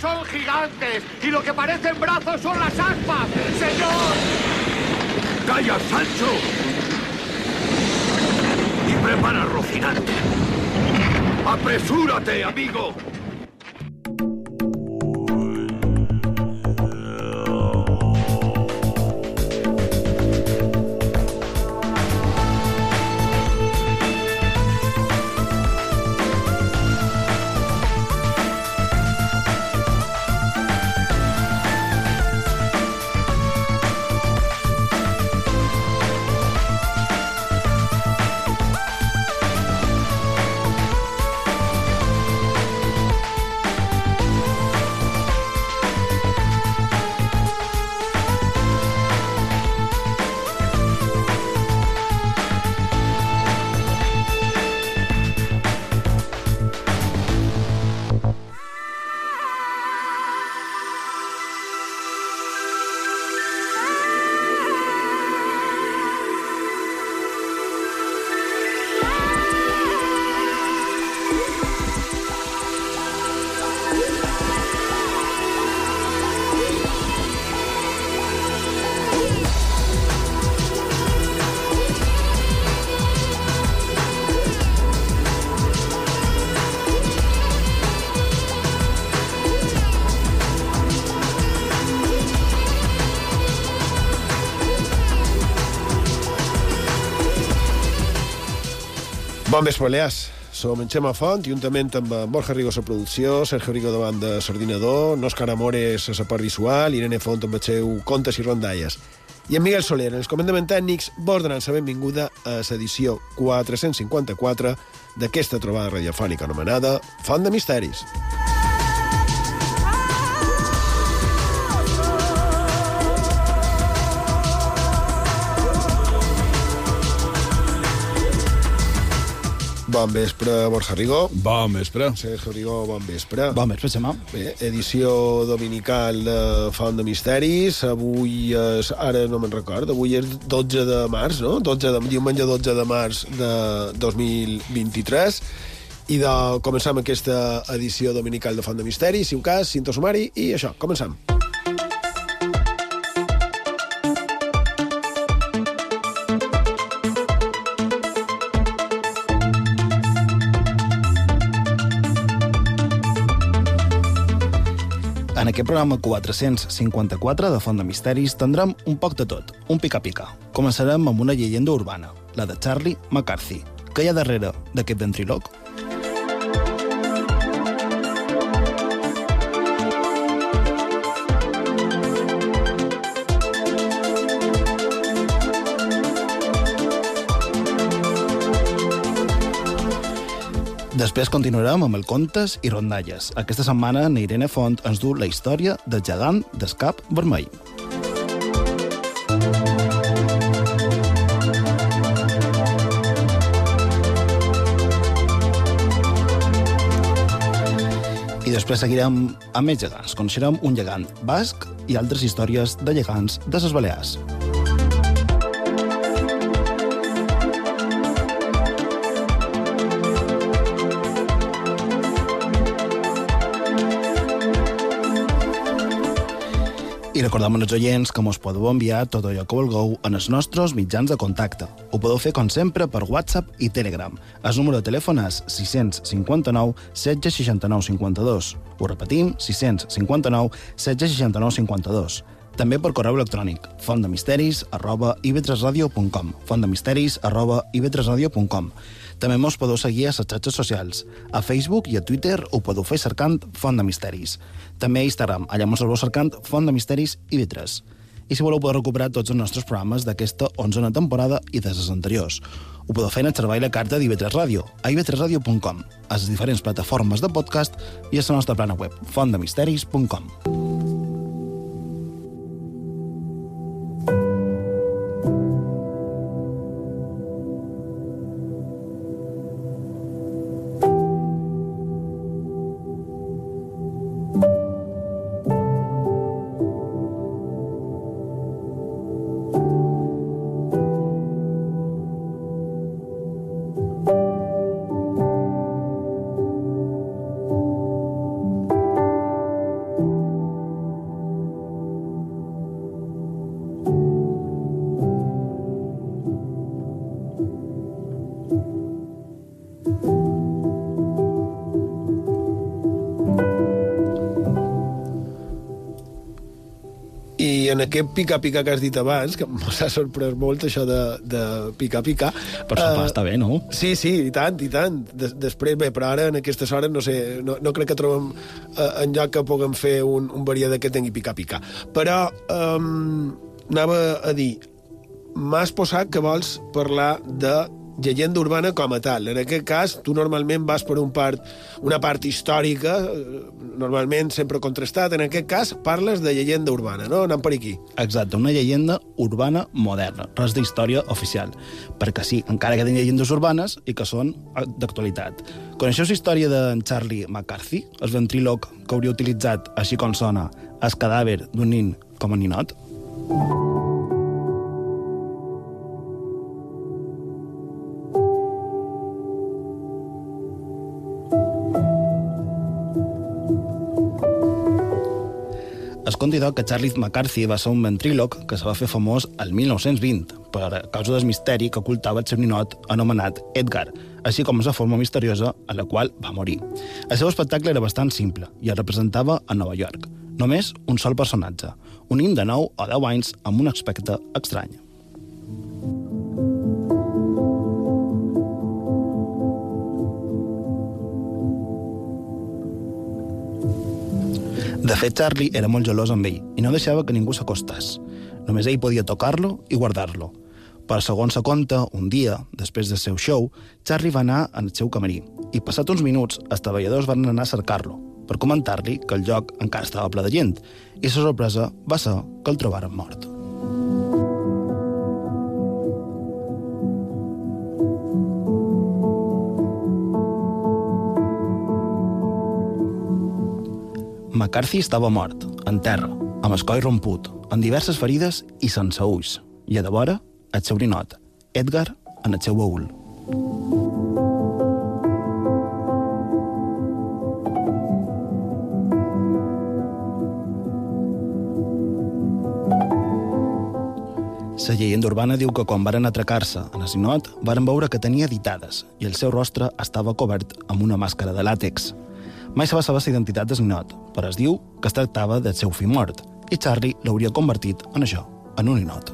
son gigantes y lo que parecen brazos son las aspas. ¡Señor! ¡Calla, Sancho! Y prepara Rocinante. ¡Apresúrate, amigo! Bon vespre, Balears. Som en Xema Font, juntament amb Borja Rigo a producció, Sergio Rigo davant de l'ordinador, Òscar Amores a la part visual, Irene Font amb el seu contes i rondalles. I en Miguel Soler, en els comandaments tècnics, vos donant la benvinguda a l'edició 454 d'aquesta trobada radiofònica anomenada Font de Misteris. Bon vespre, Borja Rigo. Bon vespre. Sergio Rigo, bon vespre. Bon vespre, Xemà. Bé, edició dominical de Font de Misteris. Avui és, ara no me'n record, avui és 12 de març, no? 12 de, diumenge 12 de març de 2023. I de, començam aquesta edició dominical de Font de Misteris, si un cas, cinto sumari, i això, començam. En aquest programa 454 de Font de Misteris tindrem un poc de tot, un pica-pica. Començarem amb una llegenda urbana, la de Charlie McCarthy. Què hi ha darrere d'aquest ventriloc? Després continuarem amb el contes i rondalles. Aquesta setmana, Neirene Font ens du la història del gegant d'escap vermell. I després seguirem amb més gegants. Coneixerem un gegant basc i altres històries de gegants de les Balears. I recordem als oients que mos podeu enviar tot allò que vulgueu en els nostres mitjans de contacte. Ho podeu fer, com sempre, per WhatsApp i Telegram. El número de telèfon és 659 16 69 52. Ho repetim, 659 16 69 52. També per correu electrònic, fontdemisteris arroba ivetresradio.com fontdemisteris arroba ivetresradio.com També mos podeu seguir a les xarxes socials. A Facebook i a Twitter ho podeu fer cercant Font de Misteris. També a Instagram, allà mos podeu cercant Font de Misteris i Vitres. I si voleu podeu recuperar tots els nostres programes d'aquesta onzena temporada i de les anteriors. Ho podeu fer en el servei la carta d'IV3 Ràdio, a ivetresradio.com, a les diferents plataformes de podcast i a la nostra plana web, fontdemisteris.com. en aquest pica-pica que has dit abans, que m'ha sorprès molt això de, de pica-pica... Per sopar està bé, no? Sí, sí, i tant, i tant. Des, després, bé, però ara en aquestes hores no sé, no, no crec que trobem eh, en lloc que puguem fer un, un variador que tingui pica-pica. Però um, anava a dir, m'has posat que vols parlar de llegenda urbana com a tal. En aquest cas, tu normalment vas per un part, una part històrica, eh, normalment sempre contrastat. En aquest cas, parles de llegenda urbana, no? Anant per aquí. Exacte, una llegenda urbana moderna, res d'història oficial. Perquè sí, encara queden llegendes urbanes i que són eh, d'actualitat. Coneixeu la història d'en Charlie McCarthy, el ventríloc que hauria utilitzat, així com sona, el cadàver d'un nin com a ninot? Es idò que Charlie McCarthy va ser un ventríloc que se va fer famós al 1920 per causa del misteri que ocultava el seu ninot anomenat Edgar, així com la forma misteriosa a la qual va morir. El seu espectacle era bastant simple i el representava a Nova York. Només un sol personatge, un nin de 9 o 10 anys amb un aspecte estrany. De fet, Charlie era molt gelós amb ell i no deixava que ningú s'acostàs. Només ell podia tocar-lo i guardar-lo. Per segons se conta, un dia, després del seu show, Charlie va anar al seu camarí i, passat uns minuts, els treballadors van anar a cercar-lo per comentar-li que el lloc encara estava ple de gent i la sorpresa va ser que el trobaren mort. McCarthy estava mort, en terra, amb el romput, amb diverses ferides i sense ulls, i a de vora, el seu ninot, Edgar, en el seu baúl. La llegenda urbana diu que quan varen atracar-se en el ninot, varen veure que tenia ditades i el seu rostre estava cobert amb una màscara de làtex. Mai se va saber la identitat del ninot, però es diu que es tractava del seu fill mort, i Charlie l'hauria convertit en això, en un ninot.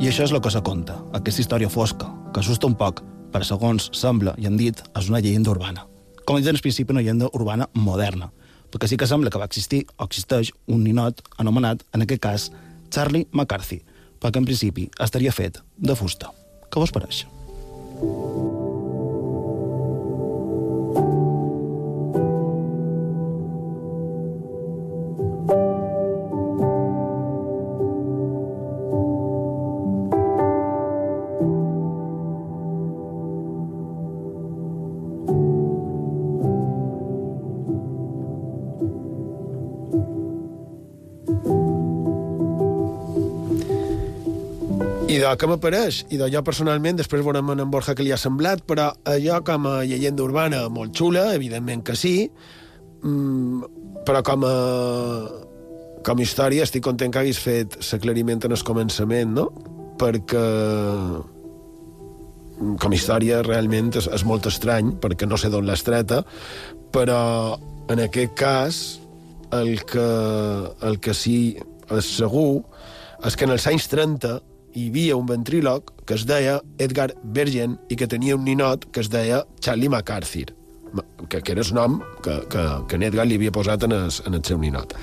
I això és el que se conta, aquesta història fosca, que assusta un poc, però segons sembla i han dit, és una llegenda urbana. Com he dit en principi, una llegenda urbana moderna, perquè sí que sembla que va existir o existeix un ninot anomenat, en aquest cas, Charlie McCarthy, perquè en principi estaria fet de fusta. Què vos pareix? I de què m'apareix? I jo personalment, després veurem en Borja que li ha semblat, però allò com a llegenda urbana molt xula, evidentment que sí, mm, però com a, com a història estic content que haguis fet l'aclariment en el començament, no? Perquè com a història realment és, és molt estrany, perquè no sé d'on l'has treta, però en aquest cas el que, el que sí és segur és que en els anys 30 hi havia un ventríloc que es deia Edgar Bergen i que tenia un ninot que es deia Charlie McCarthy, que, que era el nom que, que, que en Edgar li havia posat en el, en el seu ninot.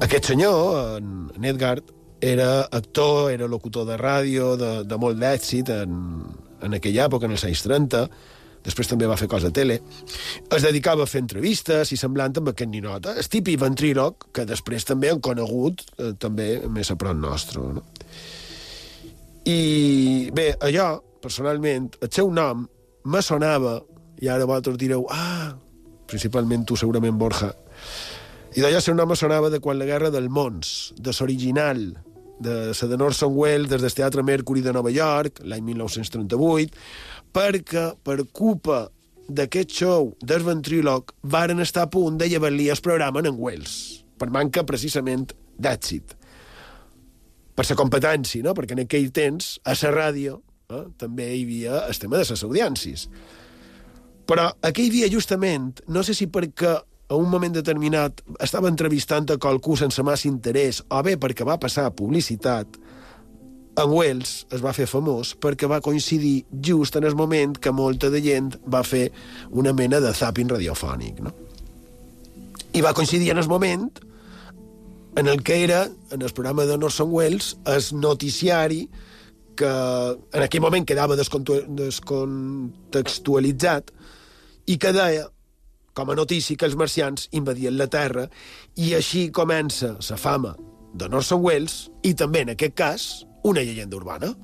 Aquest senyor, en, en Edgar, era actor, era locutor de ràdio, de, de molt d'èxit en, en aquella època, en els anys 30, després també va fer coses a tele, es dedicava a fer entrevistes i semblant amb aquest ninot. El típic ventríloc, que després també han conegut, eh, també més a prop nostre. No? I bé, allò, personalment, el seu nom me sonava, i ara vosaltres direu, ah, principalment tu segurament, Borja, i d'allò el seu nom me sonava de quan la Guerra del Mons, de l'original, de la de Orson Welles, des del Teatre Mercury de Nova York, l'any 1938, perquè per culpa d'aquest show del ventríloc varen estar a punt de llevar-li el programa en Wells, per manca precisament d'èxit per la competència, no? perquè en aquell temps, a la ràdio, eh? també hi havia el tema de les audiències. Però hi havia justament, no sé si perquè a un moment determinat estava entrevistant a qualcú sense massa interès, o bé perquè va passar publicitat, en Wells es va fer famós perquè va coincidir just en el moment que molta de gent va fer una mena de zapping radiofònic, no? I va coincidir en el moment en el que era, en el programa de Norson Wells, el noticiari que en aquell moment quedava descontextualitzat i que deia com a notícia que els marcians invadien la Terra i així comença la fama de Norson Wells i també, en aquest cas, una llegenda urbana.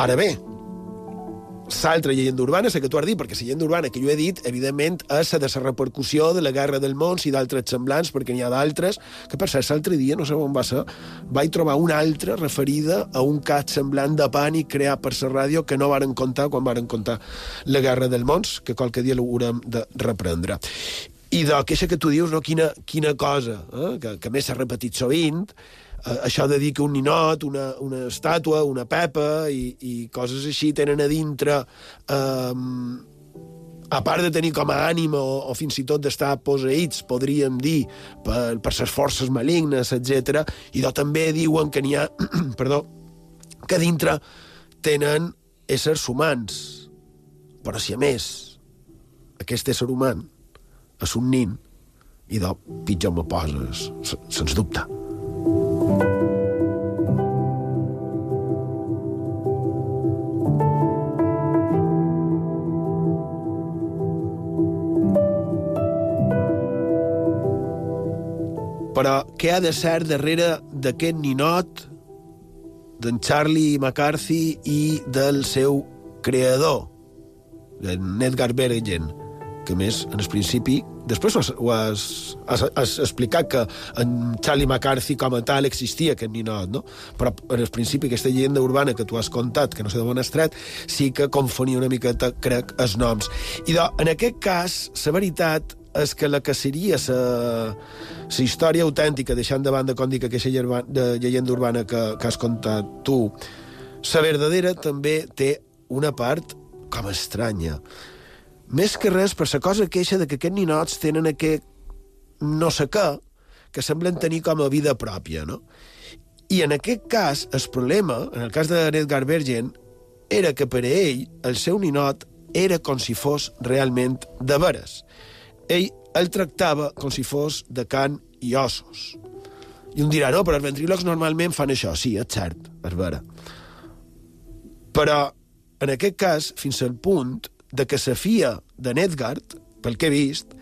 Ara bé, l'altra llegenda urbana, la que tu has dit, perquè la llegenda urbana que jo he dit, evidentment, és la de la repercussió de la Guerra del Mons i d'altres semblants, perquè n'hi ha d'altres, que per cert, l'altre dia, no sé on va ser, vaig trobar una altra referida a un cas semblant de pànic creat per la ràdio que no varen contar quan varen contar la Guerra del Mons, que qualque dia l'haurem de reprendre. I de queixa que tu dius, no, quina, quina cosa, eh? que, que més s'ha repetit sovint, això de dir que un ninot, una, una estàtua, una pepa i, i coses així tenen a dintre eh, a part de tenir com a ànima o, o fins i tot d'estar posseïts, podríem dir, per, per les forces malignes, etc. I de també diuen que n'hi ha, perdó, que dintre tenen éssers humans. Però si a més aquest ésser humà és un nin, i de pitjor me poses, sens dubte. Però què ha de ser darrere d'aquest ninot d'en Charlie McCarthy i del seu creador, d'en Edgar Bergen, que més, en el principi, després ho has, ho has, has, has explicat que en Charlie McCarthy com a tal existia aquest ninot, no? Però en el principi aquesta llegenda urbana que tu has contat, que no sé de bon estret, sí que confonia una miqueta, crec, els noms. I de, en aquest cas, la veritat és que la que seria la, història autèntica, deixant de banda, com dic, aquesta llegenda urbana que, que has contat tu, la verdadera també té una part com estranya. Més que res per la cosa queixa de que aquests ninots tenen aquest no sé què, que semblen tenir com a vida pròpia, no? I en aquest cas, el problema, en el cas de Edgar Bergen, era que per a ell, el seu ninot era com si fos realment de veres ell el tractava com si fos de can i ossos. I un dirà, no, però els ventrílocs normalment fan això. Sí, és cert, és vera. Però, en aquest cas, fins al punt de que la fia de Nedgard, pel que he vist,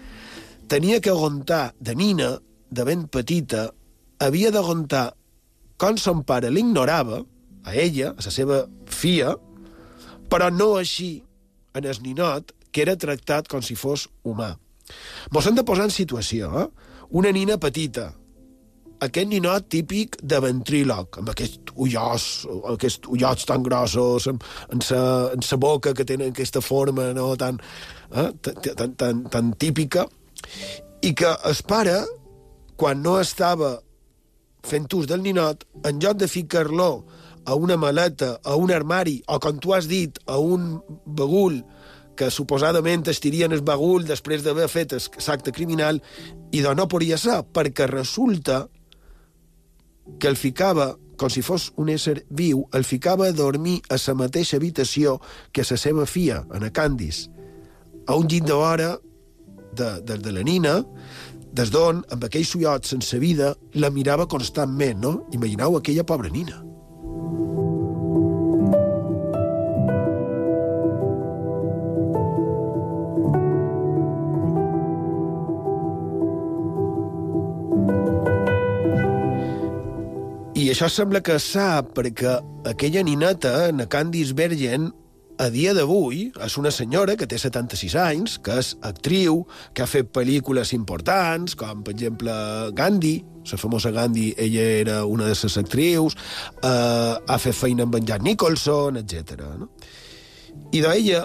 tenia que aguantar de nina, de ben petita, havia d'aguantar com son pare l'ignorava, a ella, a la seva fia, però no així en el ninot, que era tractat com si fos humà. Mos hem de posar en situació, eh? Una nina petita, aquest ninot típic de ventríloc, amb aquests ullots, aquests ullots tan grossos, amb, amb, sa, boca que tenen aquesta forma no, tan, eh, tan, tan, tan típica, i que es pare, quan no estava fent ús del ninot, en lloc de ficar-lo a una maleta, a un armari, o, com tu has dit, a un bagul, que suposadament estirien el bagul després d'haver fet l'acte criminal, i de no podia ser, perquè resulta que el ficava, com si fos un ésser viu, el ficava a dormir a la mateixa habitació que la seva fia, en a Candice, a un llit d'hora de, de, de la nina, des d'on, amb aquells ullots sense vida, la mirava constantment, no? Imagineu aquella pobra nina. I això sembla que sap perquè aquella nineta, na Candice Bergen, a dia d'avui és una senyora que té 76 anys, que és actriu, que ha fet pel·lícules importants, com, per exemple, Gandhi, la famosa Gandhi, ella era una de les actrius, eh, ha fet feina amb en Jack Nicholson, etc. No? I d'ella,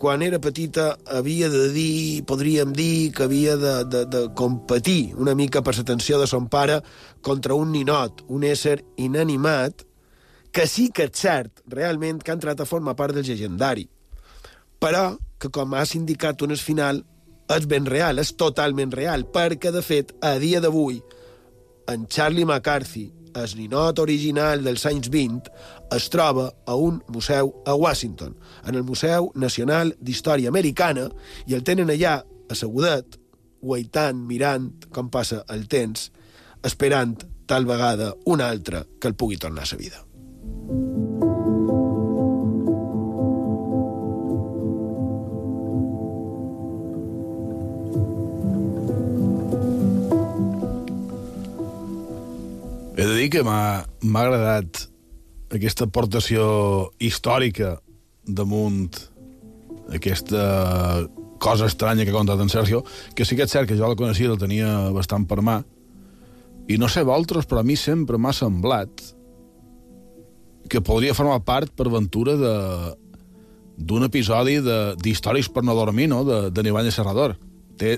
quan era petita, havia de dir, podríem dir, que havia de, de, de competir una mica per l'atenció de son pare contra un ninot, un ésser inanimat, que sí que és cert, realment, que ha entrat a formar part del llegendari. Però que, com has indicat un final, és ben real, és totalment real, perquè, de fet, a dia d'avui, en Charlie McCarthy, el ninot original dels anys 20, es troba a un museu a Washington, en el Museu Nacional d'Història Americana, i el tenen allà assegudat, guaitant, mirant com passa el temps, esperant tal vegada una altra que el pugui tornar a la vida. He de dir que m'ha agradat aquesta aportació històrica damunt aquesta cosa estranya que ha contat en Sergio, que sí que és cert que jo la coneixia, la tenia bastant per mà, i no sé vosaltres, però a mi sempre m'ha semblat que podria formar part per ventura de d'un episodi d'històries per no dormir, no?, de, de de Serrador. Té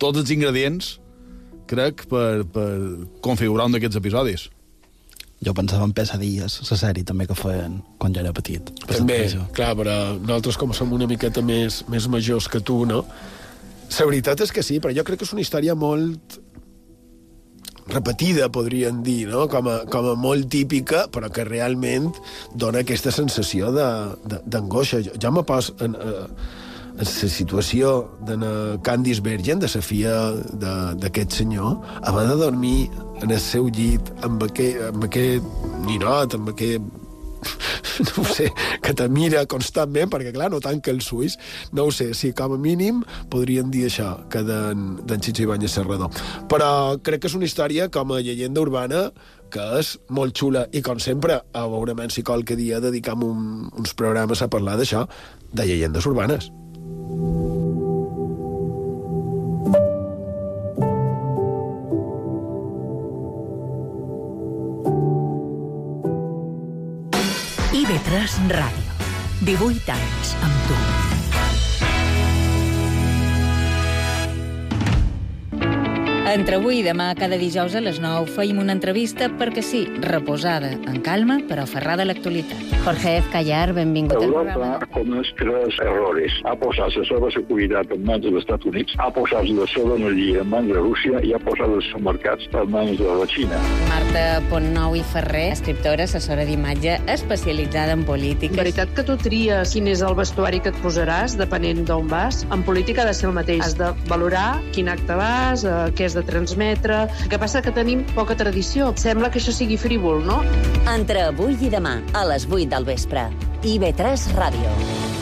tots els ingredients, crec, per, per configurar un d'aquests episodis. Jo pensava en Pesadilles, la sèrie també que feien quan jo era petit. També, clar, però nosaltres com som una miqueta més, més majors que tu, no? La veritat és que sí, però jo crec que és una història molt repetida, podríem dir, no? com, a, com a molt típica, però que realment dona aquesta sensació de- de- d'angoixa. Jo, jo me pos en, eh, en la situació de Candice Bergen, de la filla d'aquest senyor, haver de dormir en el seu llit amb aquest, amb aquest ninot, amb aquest no sé, que te mira constantment, perquè, clar, no tanca els ulls. No ho sé, sí, com a mínim podríem dir això, que d'en d'en Xitxo Ibáñez Serrador. Però crec que és una història com a llegenda urbana que és molt xula i, com sempre, a veurement si qualque dia dedicam un, uns programes a parlar d'això, de llegendes urbanes. IB3 Ràdio. 18 anys amb tu. Entre avui i demà, cada dijous a les 9, feim una entrevista perquè sí, reposada, en calma, però aferrada a l'actualitat. Jorge F. Callar, benvingut al Europa programa. ha comès tres errores. Ha posat la seva seguretat en mans dels Estats Units, ha posat la seva energia en mans de Rússia i ha posat els seus mercats en mans de la Xina. Marta Pontnou i Ferrer, escriptora, assessora d'imatge, especialitzada en política. veritat que tu tries quin és el vestuari que et posaràs, depenent d'on vas. En política ha de ser el mateix. Has de valorar quin acte vas, eh, què has de transmetre... El que passa que tenim poca tradició. Sembla que això sigui frívol, no? Entre avui i demà, a les 8 del vespre. IB3 Ràdio.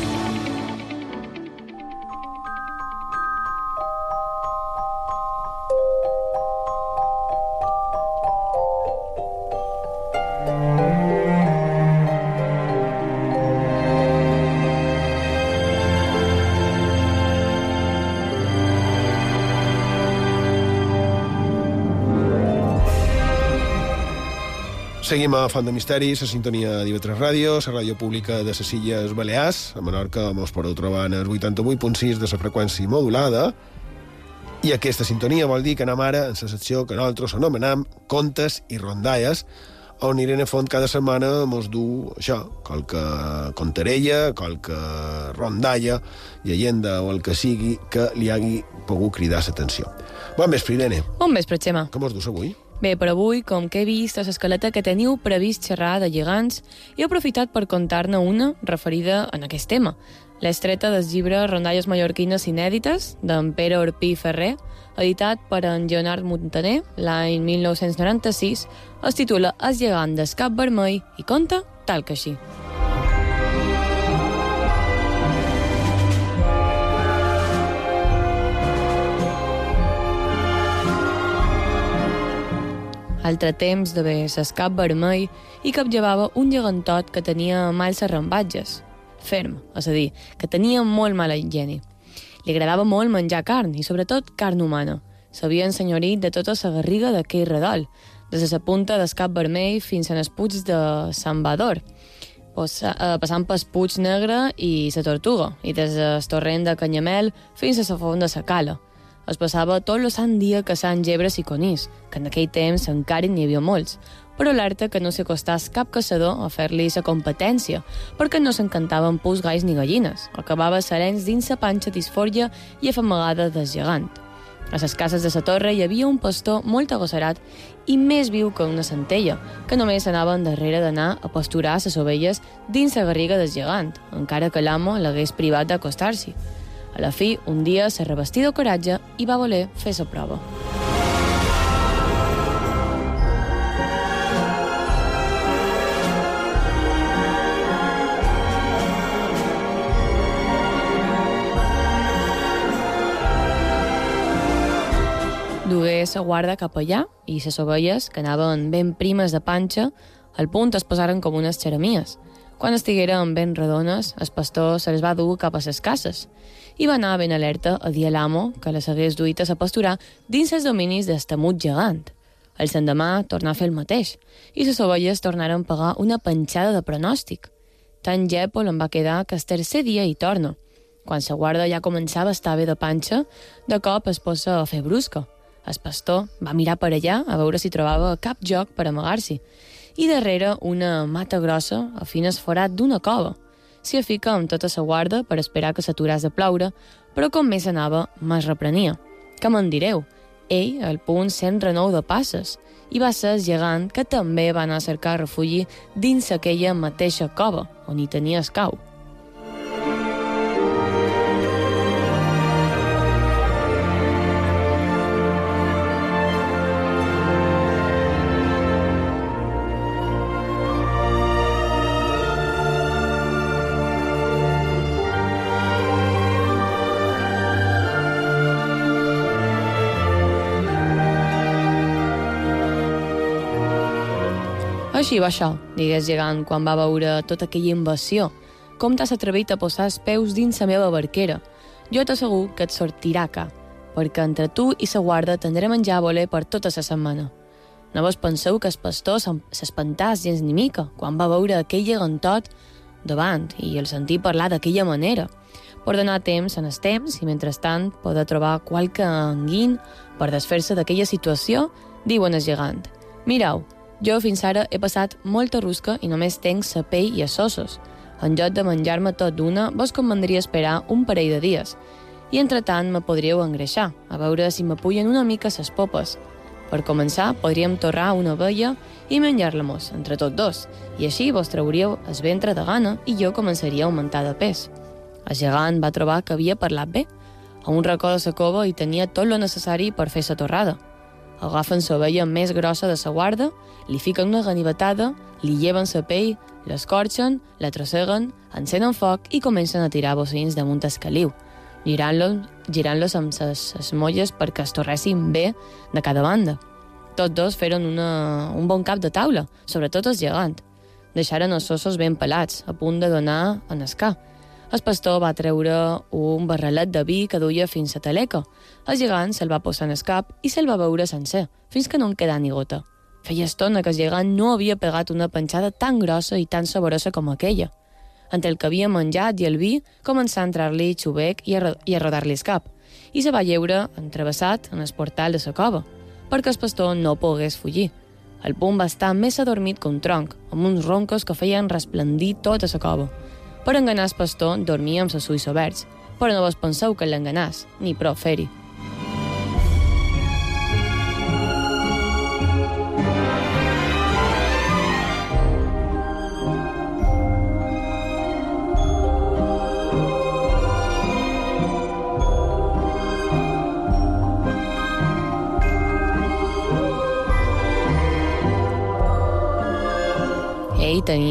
Seguim a Font de Misteris, a sintonia d'IV3 Ràdio, la ràdio pública de les Illes Balears, a Menorca mos podeu trobar en el 88.6 de la freqüència modulada, i aquesta sintonia vol dir que anem ara en la secció que nosaltres anomenem Contes i Rondalles, on Irene Font cada setmana mos du això, qualque contarella, qualque rondalla, llegenda o el que sigui que li hagi pogut cridar l'atenció. Bon vespre, Irene. Bon vespre, Xema. Com us dus avui? Bé, per avui, com que he vist a l'escaleta que teniu previst xerrar de lligants, he aprofitat per contar-ne una referida en aquest tema. L'estreta del llibre Rondalles mallorquines inèdites, d'en Pere Orpí Ferrer, editat per en Leonard Montaner l'any 1996, es titula El lligant del cap vermell i conta tal que així. Altre temps d'haver l'escap vermell i capllevava un llegantot que tenia malls arrambatges. ferm, és a dir, que tenia molt mala higiene. Li agradava molt menjar carn, i sobretot carn humana. S'havia ensenyorit de tota la garriga d'aquell redol, des de la punta del cap vermell fins a les puig de Sant Bador, eh, passant pel Puig Negre i la Tortuga, i des del torrent de Canyamel fins a la font de la Cala. Es passava tot el sant dia caçant gebres i conís, que en aquell temps encara n'hi havia molts, però alerta que no s'acostàs cap caçador a fer-li la competència, perquè no s'encantaven pus gais ni gallines. Acabava serens dins la panxa disfòria i afamagada del gegant. A les cases de la torre hi havia un pastor molt agosserat i més viu que una centella, que només anaven darrere d'anar a pasturar les ovelles dins la garriga del gegant, encara que l'amo l'hagués privat d'acostar-s'hi. A la fi, un dia se revestí de coratge i va voler fer la prova. dugué la guarda cap allà i les ovelles, que anaven ben primes de panxa, al punt es posaren com unes xeremies. Quan estigueren ben redones, el pastor se les va dur cap a les cases i va anar ben alerta a dir a l'amo que les hagués duites a pasturar dins els dominis d'estamut gegant. El sendemà tornà a fer el mateix i les ovelles tornaren a pagar una penjada de pronòstic. Tan gèpol em va quedar que el tercer dia hi torna. Quan la guarda ja començava a estar bé de panxa, de cop es posa a fer brusca. El pastor va mirar per allà a veure si trobava cap joc per amagar-s'hi i darrere una mata grossa a fines forat d'una cova. S'hi afica amb tota sa guarda per esperar que s'aturàs de ploure, però com més anava, més reprenia. Què me'n direu? Ell, al punt, sent renou de passes, i va ser gegant que també va anar a cercar refugi dins aquella mateixa cova, on hi tenia escau. Així va això, digués gegant quan va veure tota aquella invasió. Com t'has atrevit a posar els peus dins la meva barquera? Jo t'assegur que et sortirà ca, perquè entre tu i sa guarda tindré menjar a voler per tota la setmana. No vos penseu que el pastor s'espantàs gens ni mica quan va veure aquell gegantot davant i el sentir parlar d'aquella manera. Per donar temps en el temps i, mentrestant, poder trobar qualque anguin per desfer-se d'aquella situació, diuen el gegant. Mireu, jo fins ara he passat molta rusca i només tenc sa pell i els ossos. En lloc de menjar-me tot d'una, vos convendria esperar un parell de dies. I entretant me podríeu engreixar, a veure si m'apullen una mica ses popes. Per començar, podríem torrar una vella i menjar-la-mos, entre tots dos, i així vos trauríeu el ventre de gana i jo començaria a augmentar de pes. El gegant va trobar que havia parlat bé. A un racó de sa cova hi tenia tot lo necessari per fer sa torrada agafen l'ovella més grossa de la guarda, li fiquen una ganivetada, li lleven la pell, l'escorxen, la trosseguen, encenen foc i comencen a tirar bocins damunt el caliu, girant-los girant amb les molles perquè es torressin bé de cada banda. Tots dos feren una, un bon cap de taula, sobretot el gegant. Deixaren els ossos ben pelats, a punt de donar en escar, el pastor va treure un barrelet de vi que duia fins a taleca. El gegant se'l va posar en el cap i se'l va beure sencer, fins que no en quedà ni gota. Feia estona que el gegant no havia pegat una penjada tan grossa i tan saborosa com aquella. Entre el que havia menjat i el vi, començà a entrar-li xubec i a, i a rodar-li el cap, i se va lleure entrevessat en el portal de la cova, perquè el pastor no pogués fugir. El punt va estar més adormit que un tronc, amb uns roncos que feien resplendir tota la cova. Per enganar el pastor, dormia amb els ulls oberts, però no vos penseu que l'enganàs, ni prou fer-hi.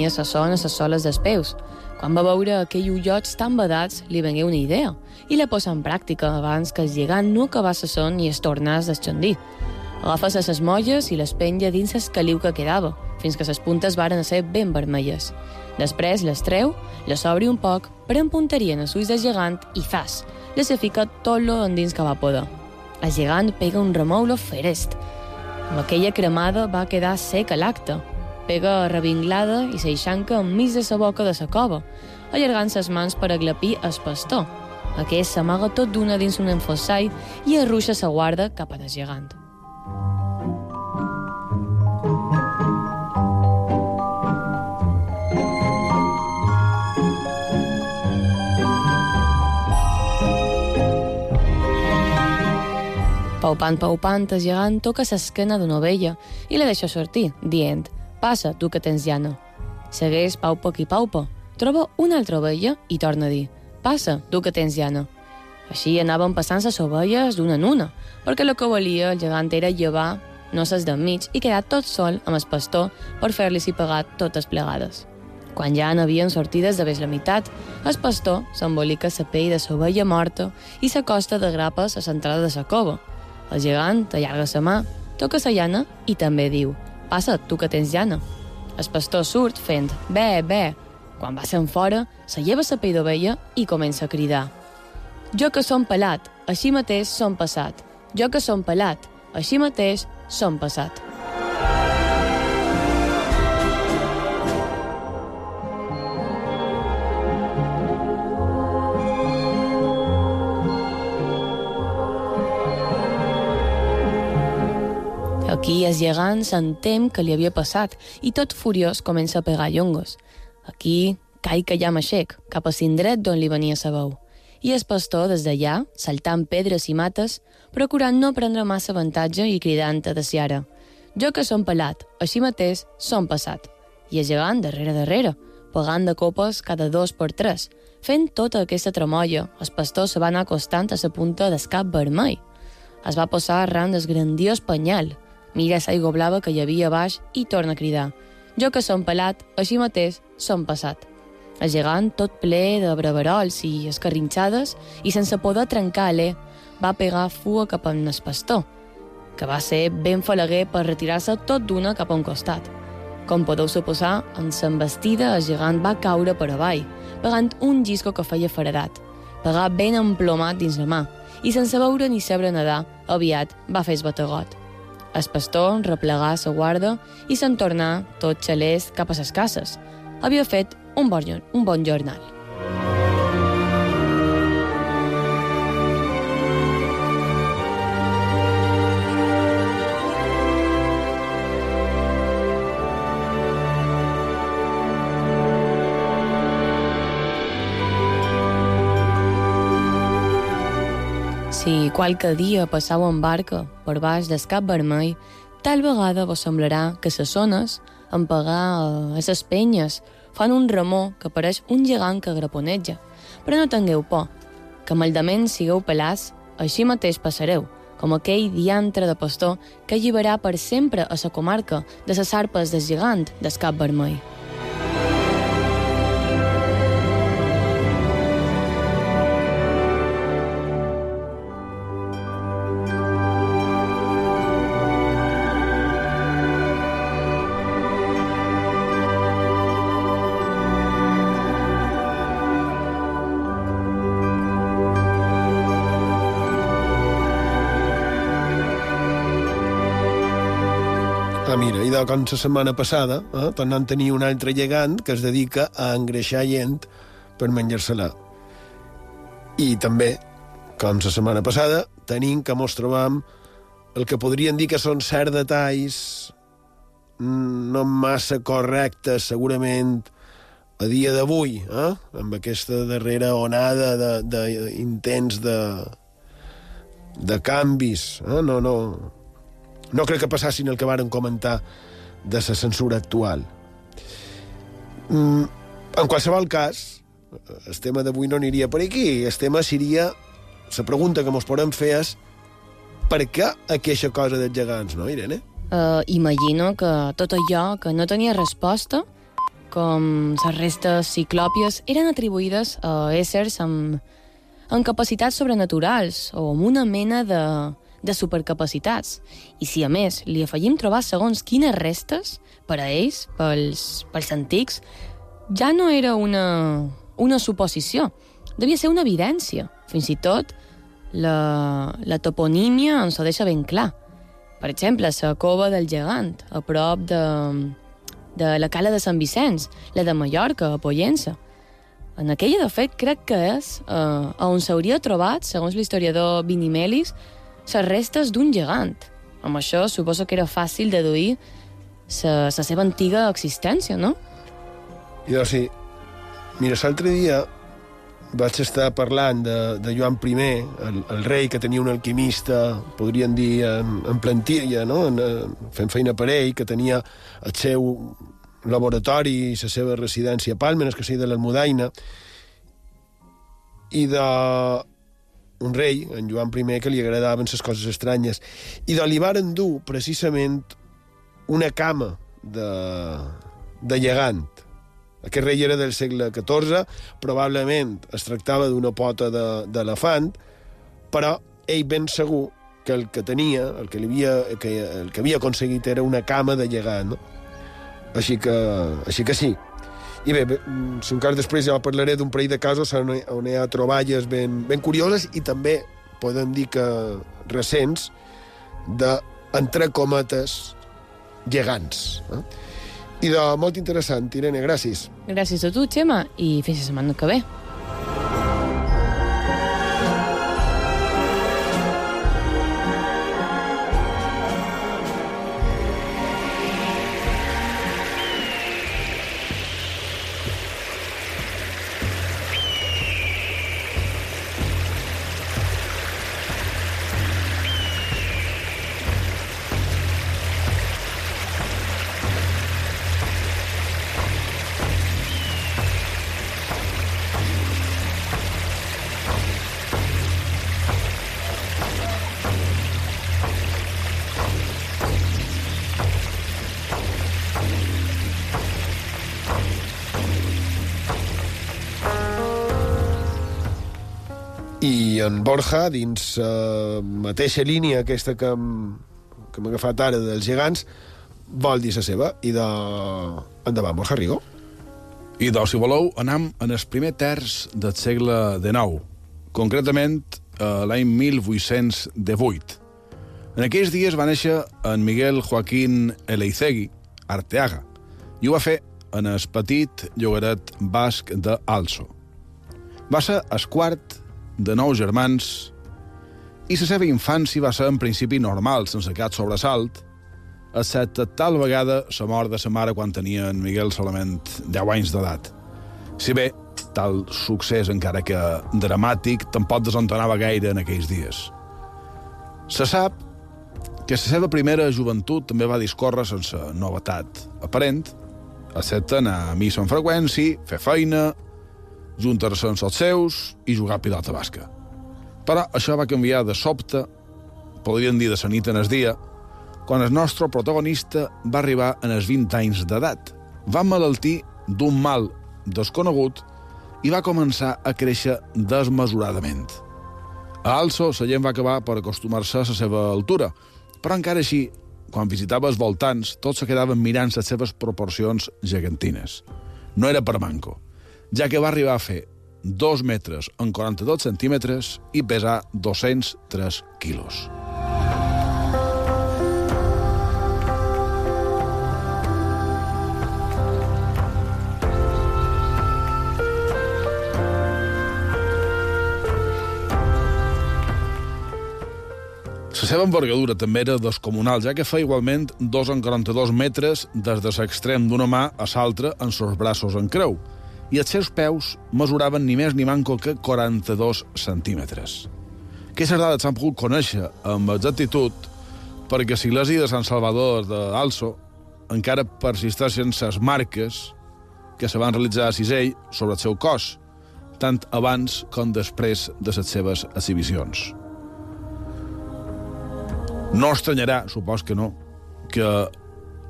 Tenia sa son a les soles dels peus, quan va veure aquells ullots tan badats, li vengué una idea i la posa en pràctica abans que el gegant no acabés la son i es tornàs d'esxondir. Agafa les molles i les penja dins el caliu que quedava, fins que les puntes varen ser ben vermelles. Després les treu, les obri un poc, pren punteria en els ulls del gegant i fas, les fica tot lo endins que va poder. El gegant pega un remoulo ferest. Amb aquella cremada va quedar seca l'acte. Pega revinglada i s'eixanca enmig de sa boca de sa cova, allargant ses mans per aglapir el pastor. Aquest s'amaga tot d'una dins un enfossall i arruixa sa guarda cap a des gegant. Paupant, paupant, el gegant toca l'esquena d'una ovella i la deixa sortir, dient «Passa, tu que tens llana». Segueix paupa qui paupa, troba una altra ovella i torna a dir «Passa, tu que tens llana». Així anaven passant les ovelles d'una en una, perquè el que volia el gegant era llevar no ses d'enmig i quedar tot sol amb el pastor per fer-li-s'hi pagar totes plegades. Quan ja n'havien sortides de ves la meitat, el pastor s'embolica la pell de l'ovella morta i s'acosta de grapes a l'entrada de la cova, el gegant allarga la mà, toca la llana i també diu «Passa, tu que tens llana». El pastor surt fent «Bé, bé». Quan va se'n fora, se lleva la pell d'ovella i comença a cridar «Jo que som pelat, així mateix som passat. Jo que som pelat, així mateix som passat». Aquí el gegant s'entén que li havia passat i tot furiós comença a pegar llongos. Aquí cai que ja m'aixec, cap a l'indret d'on li venia sa veu. I el pastor, des d'allà, saltant pedres i mates, procurant no prendre massa avantatge i cridant a Ciara. Jo que som pelat, així mateix som passat. I el gegant darrere darrere, pagant de copes cada dos per tres. Fent tota aquesta tremolla, el pastor se va anar acostant a la punta del cap vermell. Es va posar arran del grandiós penyal, mira l'aigua blava que hi havia baix i torna a cridar. Jo que som pelat, així mateix som passat. El gegant, tot ple de breverols i escarrinxades, i sense poder trencar l'e, va pegar fua cap a el pastor, que va ser ben falaguer per retirar-se tot d'una cap a un costat. Com podeu suposar, en s'embestida el gegant va caure per avall, pegant un llisco que feia faradat. Pegà ben emplomat dins la mà, i sense veure ni saber nedar, aviat va fer esbategot. El pastor replegà la guarda i se'n tornà tot xalès cap a ses cases. Havia fet un bon, un bon jornal. Si qualque dia passau en barca per baix del cap vermell, tal vegada vos semblarà que les zones, en pegar a les penyes, fan un remor que pareix un gegant que graponeja. Però no tingueu por, que maldament sigueu pelats, així mateix passareu, com aquell diantre de pastor que alliberà per sempre a la comarca de les arpes del gegant del cap vermell. Idò com la setmana passada, eh, tornant a tenir un altre llegant que es dedica a engreixar gent per menjar-se-la. I també, com la setmana passada, tenim que mos trobam el que podrien dir que són certs detalls mm, no massa correctes, segurament, a dia d'avui, eh? amb aquesta darrera onada d'intents de, de, de canvis. Eh? No, no, no crec que passassin el que varen comentar de la censura actual. Mm, en qualsevol cas, el tema d'avui no aniria per aquí. El tema seria... La pregunta que mos podem fer és per què aquesta cosa dels gegants, no, Irene? Uh, imagino que tot allò que no tenia resposta, com les restes ciclòpies, eren atribuïdes a éssers amb, amb capacitats sobrenaturals o amb una mena de, de supercapacitats. I si a més li afegim trobar segons quines restes, per a ells, pels, pels antics, ja no era una, una suposició, devia ser una evidència. Fins i tot la, la toponímia ens ho deixa ben clar. Per exemple, la cova del gegant, a prop de, de la cala de Sant Vicenç, la de Mallorca, a Pollença. En aquella, de fet, crec que és eh, on s'hauria trobat, segons l'historiador Vinimelis, les restes d'un gegant. Amb això suposo que era fàcil deduir la seva antiga existència, no? I doncs sí. Mira, l'altre dia vaig estar parlant de, de Joan I, el, el rei que tenia un alquimista, podríem dir, en, en plantilla, no? en, fent feina per ell, que tenia el seu laboratori i la seva residència a en el castell de l'Almudaina, i de un rei, en Joan I, que li agradaven les coses estranyes, i de li varen dur precisament una cama de, de llegant. Aquest rei era del segle XIV, probablement es tractava d'una pota d'elefant, de, però ell ben segur que el que tenia, el que, li havia, que, el que havia aconseguit era una cama de llegant. No? Així que, així que sí. I bé, si encara després ja parlaré d'un parell de casos on, on hi ha troballes ben, ben curioses i també podem dir que recents de, entre cometes, gegants. Eh? I de molt interessant, Irene, gràcies. Gràcies a tu, Xema, i fins la setmana que ve. En Borja, dins la uh, mateixa línia aquesta que, que m'ha agafat ara dels gegants, vol dir la seva. I de... Endavant, Borja Rigo. I doncs, si voleu, anam en el primer terç del segle XIX, concretament eh, l'any 1818. En aquells dies va néixer en Miguel Joaquín Eleizegui, Arteaga, i ho va fer en el petit llogaret basc de. Va ser el quart de nou germans i la seva infància va ser en principi normal, sense cap sobresalt, excepte tal vegada la mort de sa mare quan tenia en Miguel solament 10 anys d'edat. Si bé, tal succés, encara que dramàtic, tampoc desentonava gaire en aquells dies. Se sap que la seva primera joventut també va discórrer sense novetat aparent, excepte anar a missa amb freqüència, fer feina, juntar-se amb els seus i jugar a pilota basca. Però això va canviar de sobte, podríem dir de la nit en el dia, quan el nostre protagonista va arribar en els 20 anys d'edat. Va malaltir d'un mal desconegut i va començar a créixer desmesuradament. A Also, la gent va acabar per acostumar-se a la seva altura, però encara així, quan visitava els voltants, tots se quedaven mirant les seves proporcions gegantines. No era per manco ja que va arribar a fer 2 metres en 42 centímetres i pesar 203 quilos. La seva envergadura també era descomunal, ja que fa igualment 2 en 42 metres des de l'extrem d'una mà a l'altra en els braços en creu, i els seus peus mesuraven ni més ni manco que 42 centímetres. Aquestes dades s'han pogut conèixer amb exactitud perquè a l'església de Sant Salvador d'Also encara persisteixen les marques que se van realitzar a Cisell sobre el seu cos, tant abans com després de les seves exhibicions. No estranyarà, supos que no, que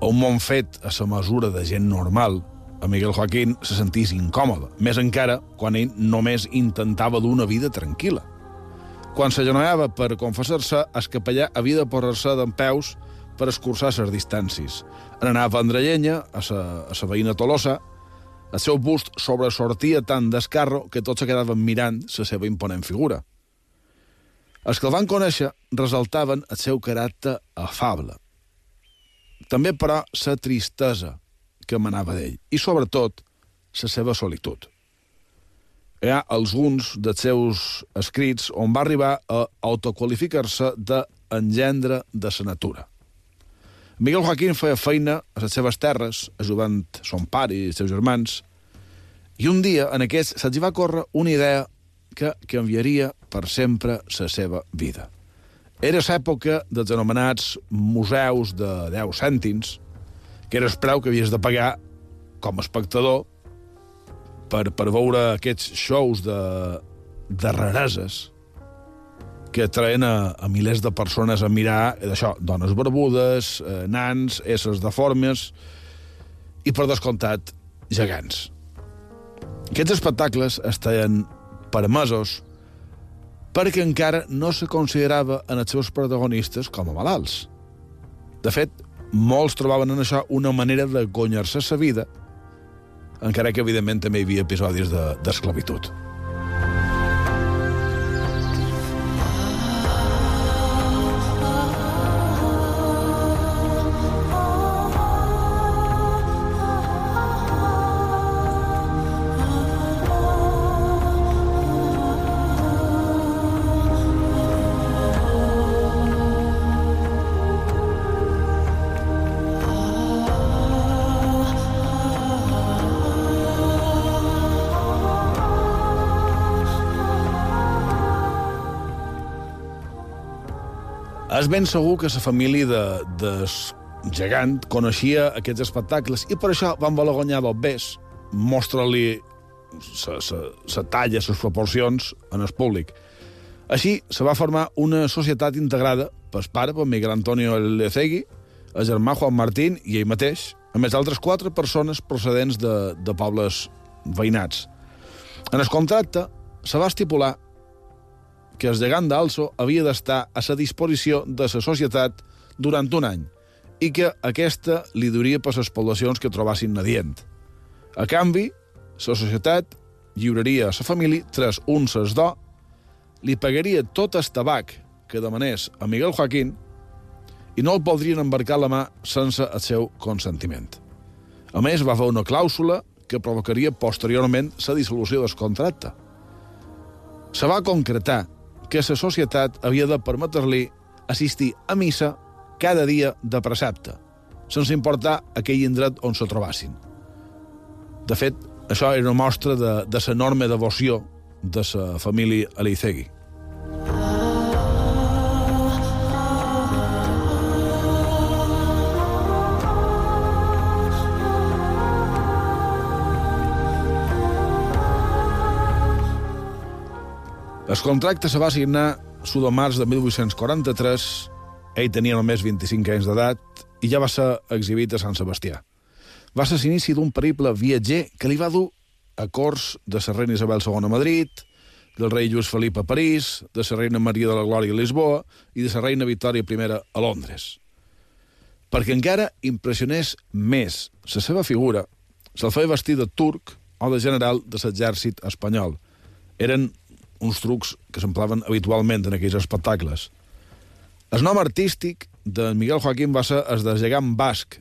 un món fet a la mesura de gent normal a Miguel Joaquín se sentís incòmode, més encara quan ell només intentava d'una vida tranquil·la. Quan s'agenollava per confessar-se, el capellà havia de posar-se d'en peus per escurçar les distàncies. En anar a vendre llenya a sa, a sa veïna Tolosa, El seu bust sobresortia tant d'escarro que tots se quedaven mirant la seva imponent figura. Els que el van conèixer resaltaven el seu caràcter afable. També, però, la tristesa que emanava d'ell i, sobretot, la seva solitud. Hi ha alguns dels seus escrits on va arribar a autoqualificar-se d'engendre de la natura. Miguel Joaquín feia feina a les seves terres, ajudant son pare i els seus germans, i un dia en aquest se'ls va córrer una idea que canviaria per sempre la seva vida. Era l'època dels anomenats museus de 10 cèntims, que era el preu que havies de pagar com a espectador per, per veure aquests shows de, de rareses que atraen a, a milers de persones a mirar d'això, dones barbudes, eh, nans, éssers deformes i, per descomptat, gegants. Aquests espectacles estaven permesos perquè encara no se considerava en els seus protagonistes com a malalts. De fet, molts trobaven en això una manera de guanyar-se sa vida, encara que, evidentment, també hi havia episodis d'esclavitud. De, És ben segur que la família de, de gegant coneixia aquests espectacles i per això van voler guanyar dos bes, mostra-li la talla, les proporcions en el públic. Així se va formar una societat integrada pel pare, per Miguel Antonio Lecegui, el germà Juan Martín i ell mateix, a més altres quatre persones procedents de, de pobles veïnats. En el contracte se va estipular que el gegant d'Also havia d'estar a la disposició de la societat durant un any i que aquesta li duria per les poblacions que trobassin nadient. A canvi, la societat lliuraria a la família tres unces d'or, li pagaria tot el tabac que demanés a Miguel Joaquín i no el podrien embarcar la mà sense el seu consentiment. A més, va fer una clàusula que provocaria posteriorment la dissolució del contracte. Se va concretar que la societat havia de permetre-li assistir a missa cada dia de precepte, sense importar aquell indret on se trobassin. De fet, això era una mostra de, de l'enorme devoció de la família Aleicegui. El contracte se va signar l'1 de març de 1843. Ell tenia només 25 anys d'edat i ja va ser exhibit a Sant Sebastià. Va ser l'inici d'un periple viatger que li va dur a cors de la reina Isabel II a Madrid, del rei Lluís Felip a París, de la reina Maria de la Glòria a Lisboa i de la reina Victòria I a Londres. Perquè encara impressionés més la seva figura, se'l feia vestir de turc o de general de l'exèrcit espanyol. Eren uns trucs que s'emplaven habitualment en aquells espectacles. El nom artístic de Miguel Joaquín va ser el de gegant basc,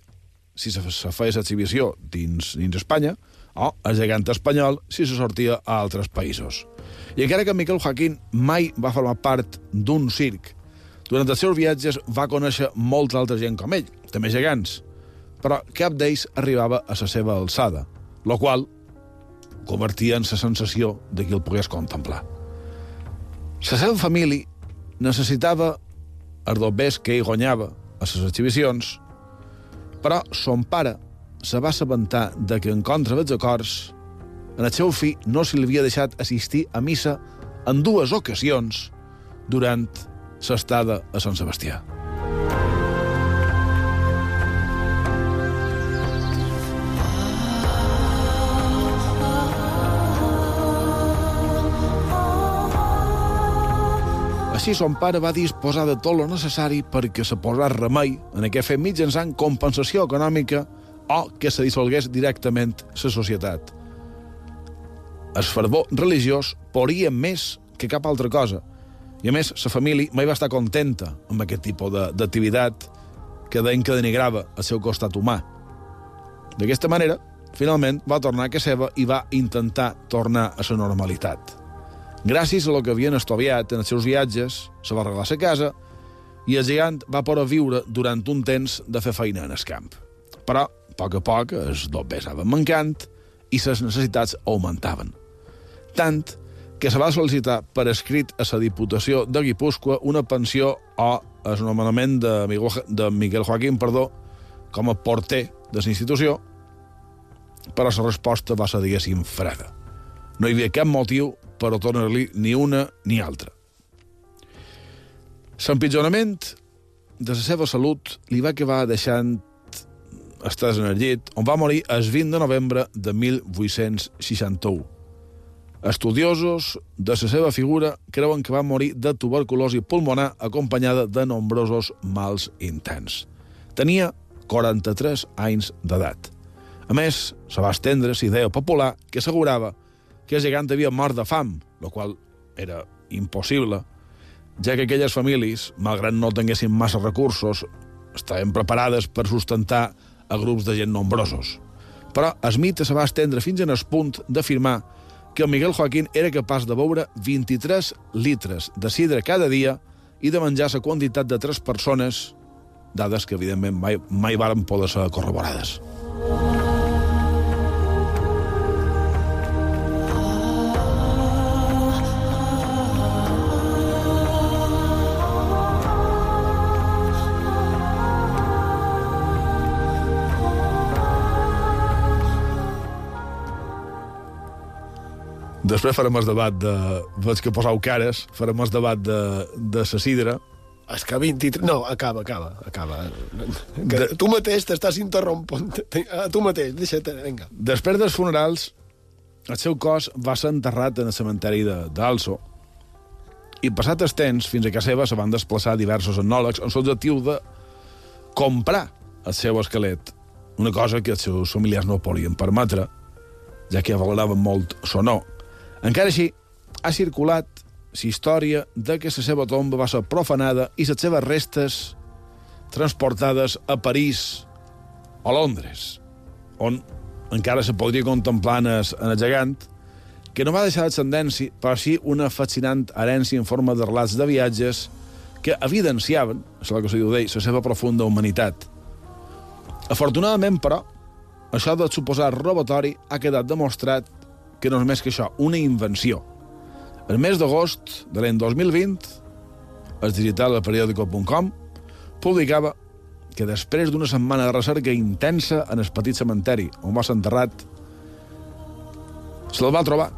si se, se feia l'exhibició dins, dins Espanya, o el gegant espanyol si se sortia a altres països. I encara que Miquel Joaquín mai va formar part d'un circ, durant els seus viatges va conèixer molta altra gent com ell, també gegants, però cap d'ells arribava a la seva alçada, lo qual convertia en la sensació de qui el pogués contemplar. La seva família necessitava els dobbers que ell guanyava a les exhibicions, però son pare se va assabentar de que en contra dels acords en el seu fill no se li havia deixat assistir a missa en dues ocasions durant l'estada a Sant Sebastià. Així, son pare va disposar de tot lo necessari perquè se posés remei en aquest fet mitjançant compensació econòmica o que se dissolgués directament la societat. El fervor religiós poria més que cap altra cosa. I a més, la família mai va estar contenta amb aquest tipus d'activitat que deien que denigrava el seu costat humà. D'aquesta manera, finalment va tornar a casa seva i va intentar tornar a la normalitat. Gràcies a lo que havien estudiat en els seus viatges, se va arreglar la casa i el gegant va poder viure durant un temps de fer feina en el camp. Però, a poc a poc, els dobbers anaven mancant i les necessitats augmentaven. Tant que se va sol·licitar per escrit a la Diputació de Guipúscoa una pensió o el nomenament de Miguel, de Miguel Joaquín perdó, com a porter de la institució, però la resposta va ser, diguéssim, freda. No hi havia cap motiu per a tornar-li ni una ni altra. L'empitjorament de la seva salut li va acabar deixant estès en el llit, on va morir el 20 de novembre de 1861. Estudiosos de la seva figura creuen que va morir de tuberculosi pulmonar acompanyada de nombrosos mals intens. Tenia 43 anys d'edat. A més, se va estendre la idea popular que assegurava que el gegant havia mort de fam, el qual era impossible, ja que aquelles famílies, malgrat no tinguessin massa recursos, estaven preparades per sustentar a grups de gent nombrosos. Però el mite se va estendre fins en el punt d'afirmar que el Miguel Joaquín era capaç de beure 23 litres de sidra cada dia i de menjar la quantitat de tres persones, dades que, evidentment, mai, mai varen poder ser corroborades. Després farem el debat de... Veig que posau cares, farem el debat de, de la sidra. És que 23... No, acaba, acaba, acaba. Que de... Tu mateix t'estàs interrompent. A tu mateix, deixa't, vinga. Després dels funerals, el seu cos va ser enterrat en el cementeri d'Also i passat el temps, fins a casa seva, se van desplaçar diversos etnòlegs amb l'objectiu de comprar el seu esquelet, una cosa que els seus familiars no podien permetre, ja que valoraven molt son no. Encara així, ha circulat la història de que la seva tomba va ser profanada i les seves restes transportades a París o Londres, on encara se podria contemplar en el, gegant, que no va deixar descendència, però sí una fascinant herència en forma de relats de viatges que evidenciaven, és el que se diu d'ell, la seva profunda humanitat. Afortunadament, però, això de suposar robatori ha quedat demostrat que no és més que això, una invenció. El mes d'agost de l'any 2020, el digital del periòdico.com publicava que després d'una setmana de recerca intensa en el petit cementeri on va ser enterrat, se'l va trobar.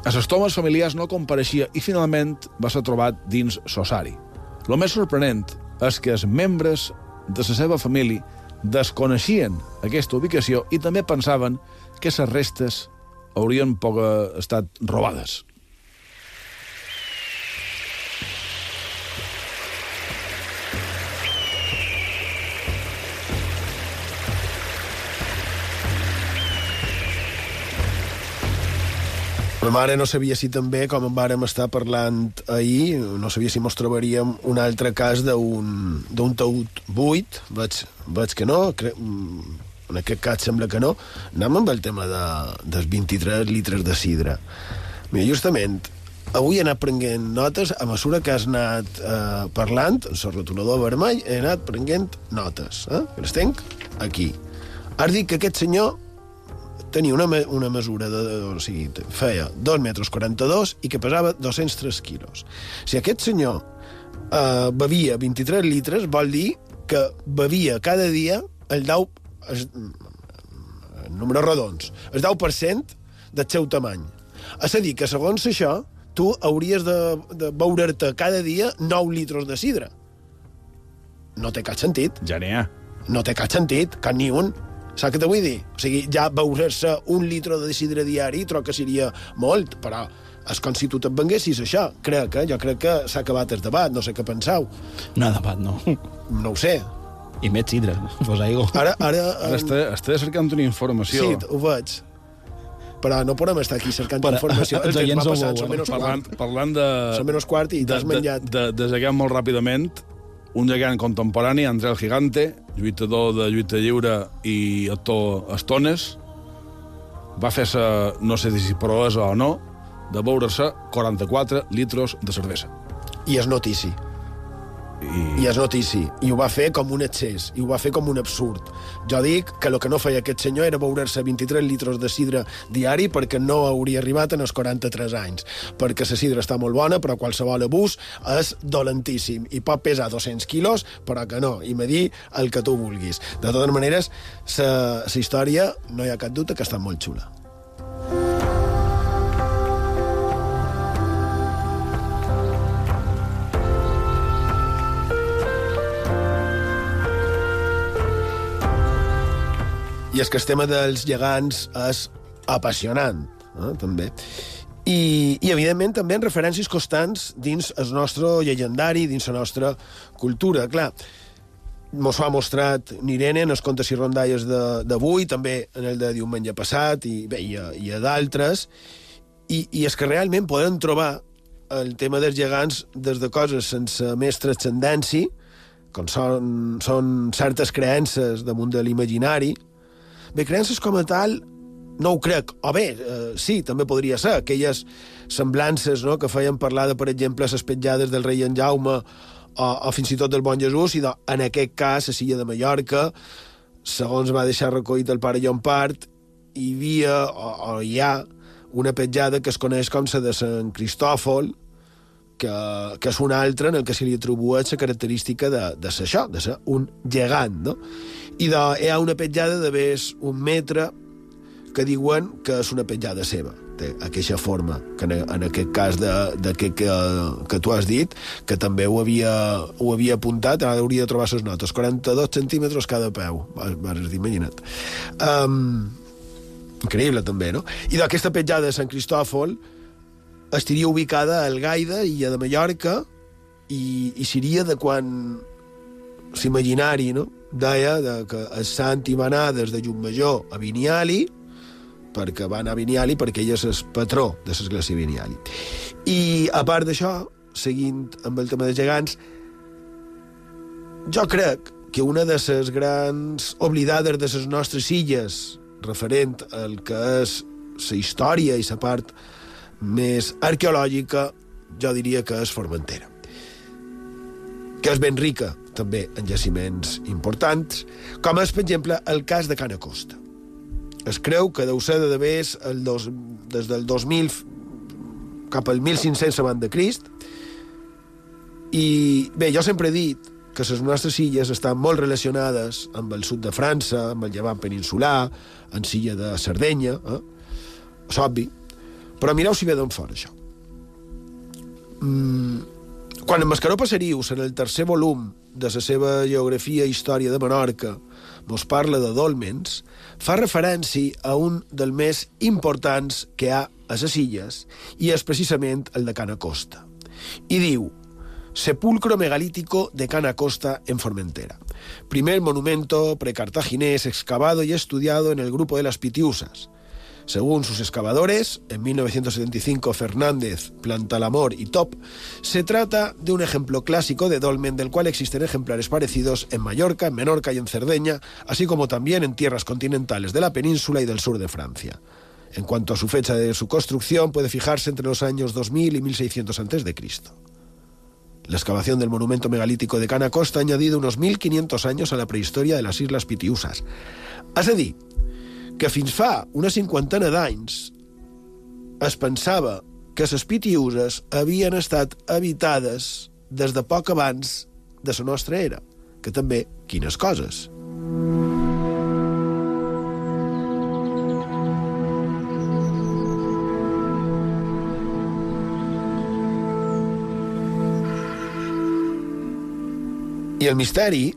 A les tomes familiars no compareixia i finalment va ser trobat dins Sosari. El més sorprenent és que els membres de la seva família desconeixien aquesta ubicació i també pensaven que les restes haurien poc estat robades. Ma mare no sabia si també, com en vàrem estar parlant ahir, no sabia si mos trobaríem un altre cas d'un taüt buit. Veig, veig que no, cre... en aquest cas sembla que no. Anem amb el tema de, dels 23 litres de sidra. Mira, justament, avui he anat prenent notes, a mesura que has anat eh, parlant, en el rotulador vermell, he anat prenent notes, eh? que les tenc aquí. Has dit que aquest senyor tenia una, me una mesura de, o sigui, feia 2 metres 42 i que pesava 203 quilos. Si aquest senyor eh, bevia 23 litres, vol dir que bevia cada dia el 10, el números redons, el 10% del seu tamany. És a dir, que segons això, tu hauries de, de beure'te cada dia 9 litres de sidra. No té cap sentit. Ja n'hi ha. No té cap sentit, cap ni un. Saps què te vull dir? O sigui, ja beure-se un litre de sidra diari troc que seria molt, però és com si tu te'n venguessis això. Crec, eh? Jo crec que s'ha acabat el debat, no sé què penseu. No, debat, no. No ho sé. I més cidre, fos aigua. Ara, ara, Ara està, està cercant una informació. Sí, ho veig. Però no podem estar aquí cercant Però, informació. El els oients ho veuen. Parlant, parlant de... Són menys quart i de, t'has de, menjat. de, de gegant molt ràpidament, un gegant contemporani, André el Gigante, lluitador de lluita lliure i actor estones, va fer-se, no sé si proesa o no, de beure-se 44 litros de cervesa. I és notici. I, I és notici. I ho va fer com un excés. I ho va fer com un absurd. Jo dic que el que no feia aquest senyor era beure-se 23 litres de sidra diari perquè no hauria arribat en els 43 anys. Perquè la sidra està molt bona, però qualsevol abús és dolentíssim. I pot pesar 200 quilos, però que no. I medir el que tu vulguis. De totes maneres, la història, no hi ha cap dubte que està molt xula. I és que el tema dels gegants és apassionant, eh, també. I, I, evidentment, també en referències constants dins el nostre llegendari, dins la nostra cultura. Clar, mos ho ha mostrat Nirene en els contes i rondalles d'avui, també en el de diumenge passat, i, bé, i a, i a d'altres. I, I és que realment podem trobar el tema dels gegants des de coses sense més transcendència, com són, són certes creences damunt de l'imaginari, Bé, creences com a tal, no ho crec. O bé, eh, sí, també podria ser. Aquelles semblances no, que feien parlar de, per exemple, les petjades del rei en Jaume o, o fins i tot del bon Jesús, i de, en aquest cas, a Silla de Mallorca, segons va deixar recollit el pare Llompart, hi havia, o, o hi ha, una petjada que es coneix com la de Sant Cristòfol, que, que és una altra en el que se li atribueix la característica de, de ser això, de ser un gegant, no? I de, hi ha una petjada de més un metre que diuen que és una petjada seva, té aquesta forma, que en, en aquest cas de, de que, que, que tu has dit, que també ho havia, ho havia apuntat, ara hauria de trobar les notes, 42 centímetres cada peu, vas, vas dir, imagina't. Um, increïble, també, no? I d'aquesta petjada de Sant Cristòfol, estaria ubicada al Gaida i a de Mallorca i, i seria de quan l'imaginari no? deia de que el sant hi va anar des de Llumajor a Viniali perquè va anar a Viniali perquè ell és el patró de l'església Viniali. I a part d'això, seguint amb el tema de gegants, jo crec que una de les grans oblidades de les nostres illes referent al que és la història i la part més arqueològica, jo diria que és Formentera. Que és ben rica, també, en jaciments importants, com és, per exemple, el cas de Cana Costa. Es creu que deu ser de d'haver el dos, des del 2000 cap al 1500 abans de Crist, i bé, jo sempre he dit que les nostres illes estan molt relacionades amb el sud de França, amb el llevant peninsular, en Silla de Sardenya, eh? és obvi, però mireu si ve d'on fora, això. Mm, quan en Mascaró Passerius, en el tercer volum de la seva geografia i història de Menorca, mos parla de dolmens, fa referència a un dels més importants que ha a les illes, i és precisament el de Cana Costa. I diu, Sepulcro megalítico de Cana Costa en Formentera. Primer monumento precartaginés excavado y estudiado en el grupo de las Pitiusas. Según sus excavadores, en 1975 Fernández, Plantalamor y Top, se trata de un ejemplo clásico de dolmen del cual existen ejemplares parecidos en Mallorca, en Menorca y en Cerdeña, así como también en tierras continentales de la península y del sur de Francia. En cuanto a su fecha de su construcción, puede fijarse entre los años 2000 y 1600 a.C. La excavación del monumento megalítico de Cana Costa ha añadido unos 1500 años a la prehistoria de las Islas Pitiusas. És a dir, que fins fa una cinquantena d'anys es pensava que les Pitiuses havien estat habitades des de poc abans de la nostra era. Que també, quines coses. I el misteri,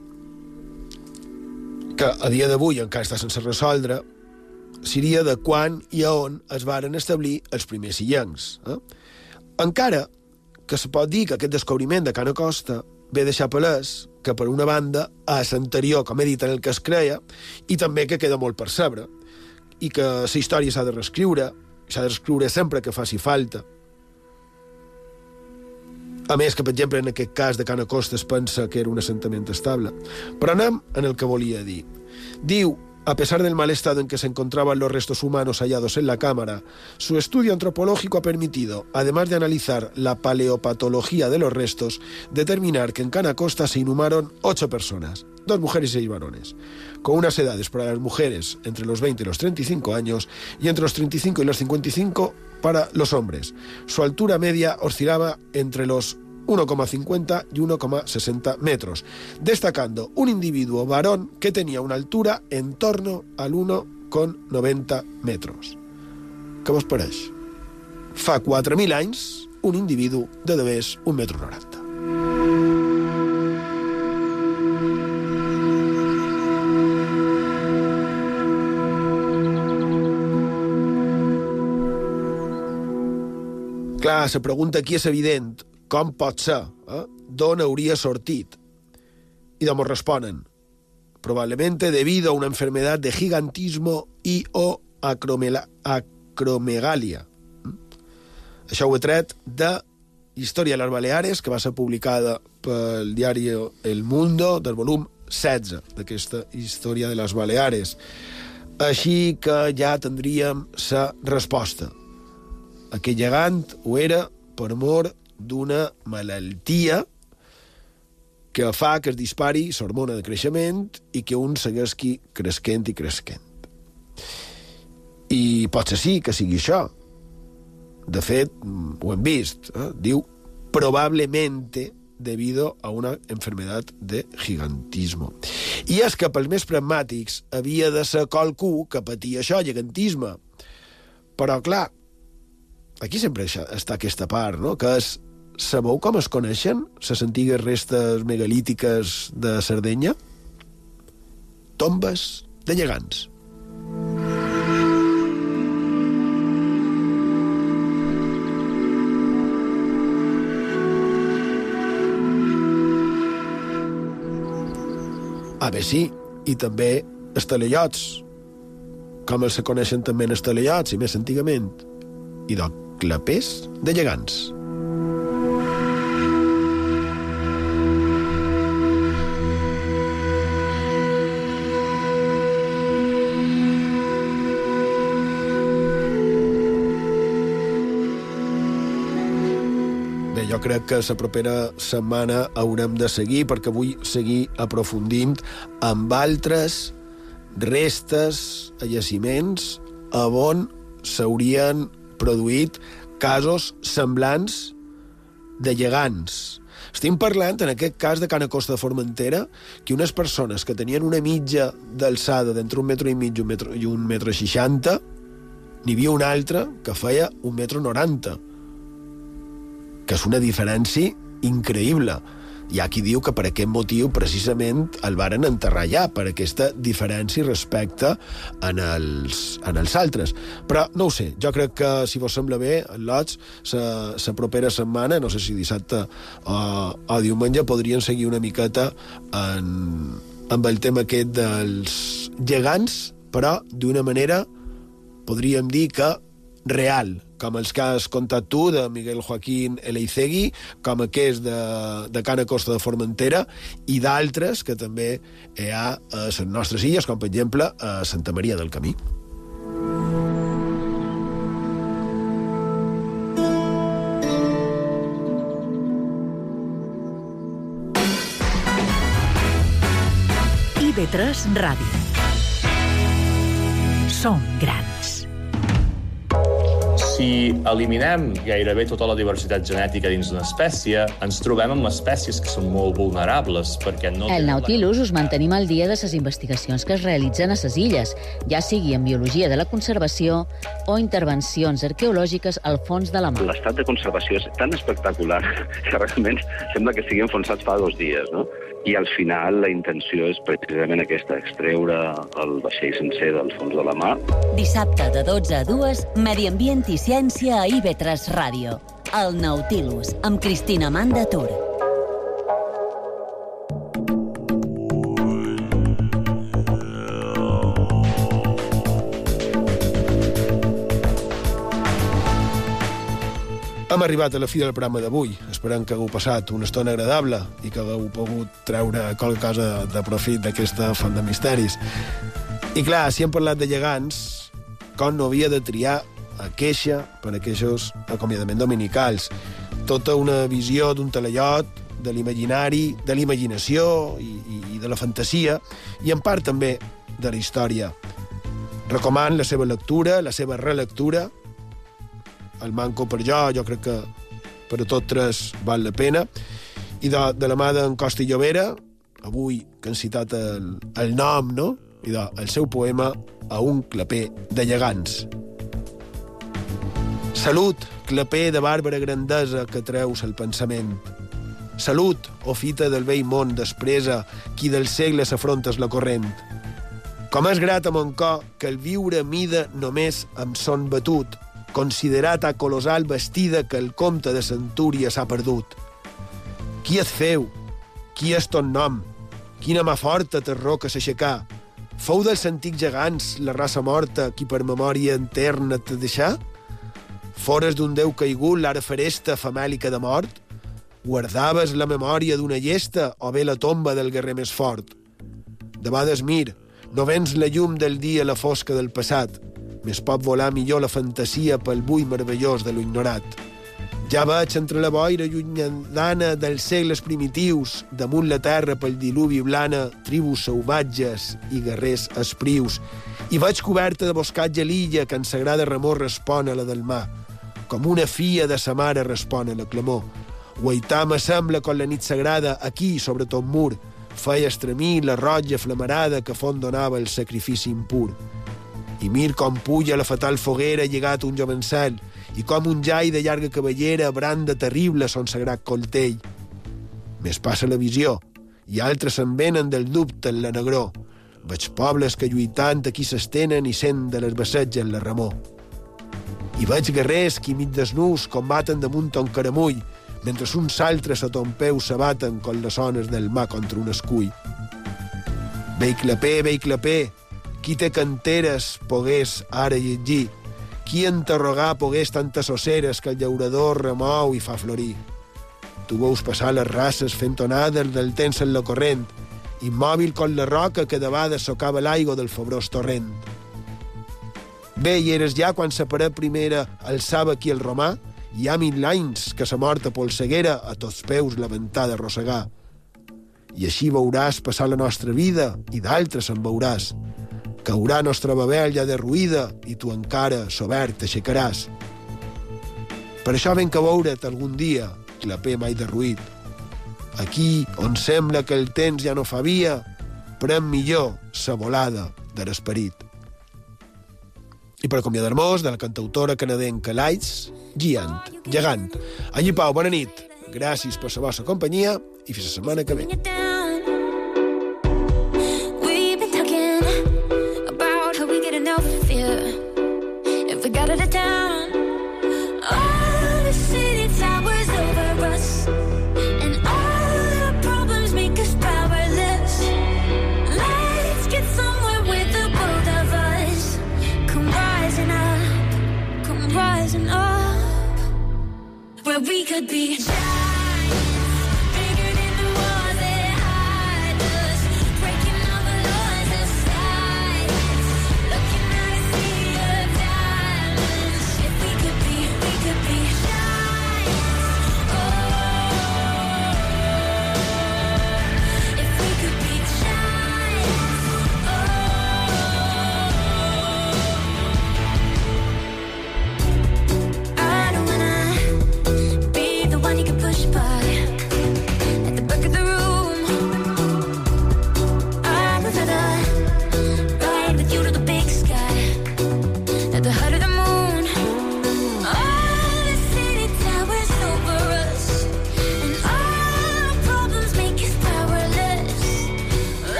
que a dia d'avui encara està sense resoldre, seria de quan i a on es varen establir els primers illencs. Eh? Encara que se pot dir que aquest descobriment de Cana Costa ve deixar palès que, per una banda, és anterior, com he dit, en el que es creia, i també que queda molt per saber, i que la història s'ha de reescriure, s'ha de reescriure sempre que faci falta. A més que, per exemple, en aquest cas de Cana Costa es pensa que era un assentament estable. Però anem en el que volia dir. Diu, a pesar del mal estado en que se encontraban los restos humanos hallados en la cámara, su estudio antropológico ha permitido, además de analizar la paleopatología de los restos, determinar que en Cana Costa se inhumaron ocho personas, dos mujeres y seis varones, con unas edades para las mujeres entre los 20 y los 35 años y entre los 35 y los 55 para los hombres. Su altura media oscilaba entre los 1,50 y 1,60 metros, destacando un individuo varón que tenía una altura en torno al 1,90 metros. Què vos pareix? Fa 4.000 anys, un individu de devés 1,90 metro. Clar, la pregunta aquí és evident. Com pot ser? Eh? D'on hauria sortit? I d'on responen. Probablemente debido a una enfermedad de gigantismo y o acromela, acromegalia. Mm? Això ho he tret de Història de les Baleares, que va ser publicada pel diari El Mundo, del volum 16 d'aquesta Història de les Baleares. Així que ja tindríem la resposta. Aquell gegant ho era per mort d'una malaltia que fa que es dispari l'hormona de creixement i que un segueixi cresquent i cresquent. I pot ser sí que sigui això. De fet, ho hem vist. Eh? Diu, probablemente debido a una enfermedad de gigantismo. I és que pels més pragmàtics havia de ser qualcú que patia això, gigantisme. Però, clar, aquí sempre està aquesta part, no?, que és Sabeu com es coneixen les antigues restes megalítiques de Sardenya? Tombes de llegants. A bé, sí, i també estavellots, com els se coneixen també en estavellots, i més antigament, i de clapers de llegants. Crec que la propera setmana haurem de seguir, perquè vull seguir aprofundint amb altres restes a jaciments on s'haurien produït casos semblants de llegants. Estem parlant, en aquest cas de Cana Costa de Formentera, que unes persones que tenien una mitja d'alçada d'entre un metre i mig un metre, i un metre seixanta, n'hi havia una altra que feia un metre noranta que és una diferència increïble. Hi ha qui diu que per aquest motiu precisament el varen enterrar ja, per aquesta diferència respecte en els, en els altres. Però no ho sé, jo crec que si vos sembla bé, Lots, la propera setmana, no sé si dissabte o, o diumenge, podrien seguir una miqueta en, amb el tema aquest dels gegants, però d'una manera, podríem dir que real, com els que has contat tu, de Miguel Joaquín Eleizegui, com aquest de, de Cana Costa de Formentera, i d'altres que també hi ha a les nostres illes, com per exemple a Santa Maria del Camí. IB3 Ràdio. Som grans si eliminem gairebé tota la diversitat genètica dins d'una espècie, ens trobem amb espècies que són molt vulnerables, perquè no... El Nautilus us mantenim al dia de les investigacions que es realitzen a les illes, ja sigui en biologia de la conservació o intervencions arqueològiques al fons de la mar. L'estat de conservació és tan espectacular que realment sembla que estiguin enfonsats fa dos dies, no? I al final la intenció és precisament aquesta, extreure el vaixell sencer del fons de la mar. Dissabte de 12 a 2, Medi Ambient i Ciència a IB3 Ràdio. El Nautilus, amb Cristina Manda Tur. Hem arribat a la fi del programa d'avui. Esperem que hagueu passat una estona agradable i que hagueu pogut treure qualque cosa de profit d'aquesta font de misteris. I clar, si hem parlat de gegants, com no havia de triar a queixa per a aquests acomiadaments dominicals. Tota una visió d'un talallot, de l'imaginari, de l'imaginació i, i, i de la fantasia, i en part també de la història. Recoman la seva lectura, la seva relectura. El manco per jo, jo crec que per a tots tres val la pena. I de, de la mà d'en Costa i Llobera, avui que han citat el, el nom, no? I de, el seu poema a un claper de llegants. Salut, claper de bàrbara grandesa que treus el pensament. Salut, o fita del vell món despresa, qui del segle s'afrontes la corrent. Com és grat a mon cor que el viure mida només amb son batut, considerat a colossal vestida que el comte de Centúria s'ha perdut. Qui et feu? Qui és ton nom? Quina mà forta terror que s'aixecà? Fou dels antics gegants la raça morta qui per memòria interna te deixà? Fores d'un déu caigut l'ara feresta famèlica de mort? Guardaves la memòria d'una llesta o bé la tomba del guerrer més fort? De vegades mir, no vens la llum del dia a la fosca del passat, més pot volar millor la fantasia pel bull meravellós de lo ignorat. Ja veig entre la boira llunyana dels segles primitius, damunt la terra pel diluvi blana, tribus sauvatges i guerrers esprius, i veig coberta de boscatge l'illa que en sagrada remor respon a la del mar, com una fia de sa mare respon a la clamor. Guaità m'assembla com la nit sagrada aquí, sobre tot mur, feia estremir la roja flamarada que font donava el sacrifici impur. I mir com puja la fatal foguera llegat un jovencel, i com un jai de llarga cavallera branda terrible son sagrat coltell. Més passa la visió, i altres se'n venen del dubte en la negró. Veig pobles que lluitant aquí s'estenen i sent de les bassetges la remor. I veig guerrers que mig desnús combaten damunt un caramull, mentre uns altres a ton peu s'abaten con les ones del mar contra un escull. Vei clapé, vei clapé, qui té canteres pogués ara llegir, qui enterrogar pogués tantes osseres que el llaurador remou i fa florir. Tu veus passar les races fent onades del temps en la corrent, immòbil com la roca que de vegades socava l'aigua del febrós torrent. Bé, i eres ja quan s'aparà primera alçava aquí el romà, hi ha mil anys que sa morta polseguera a tots peus la ventada arrossegar. I així veuràs passar la nostra vida i d'altres en veuràs. Caurà nostra babel ja derruïda i tu encara sobert t'aixecaràs. Per això ben que veure't algun dia, clapé mai derruït. Aquí, on sembla que el temps ja no fa via, pren millor sa volada de l'esperit. I per acomiadar-nos de la cantautora canadenca Lights, Giant, gegant. Allí Pau, bona nit. Gràcies per la vostra companyia i fins la setmana que ve. Could be.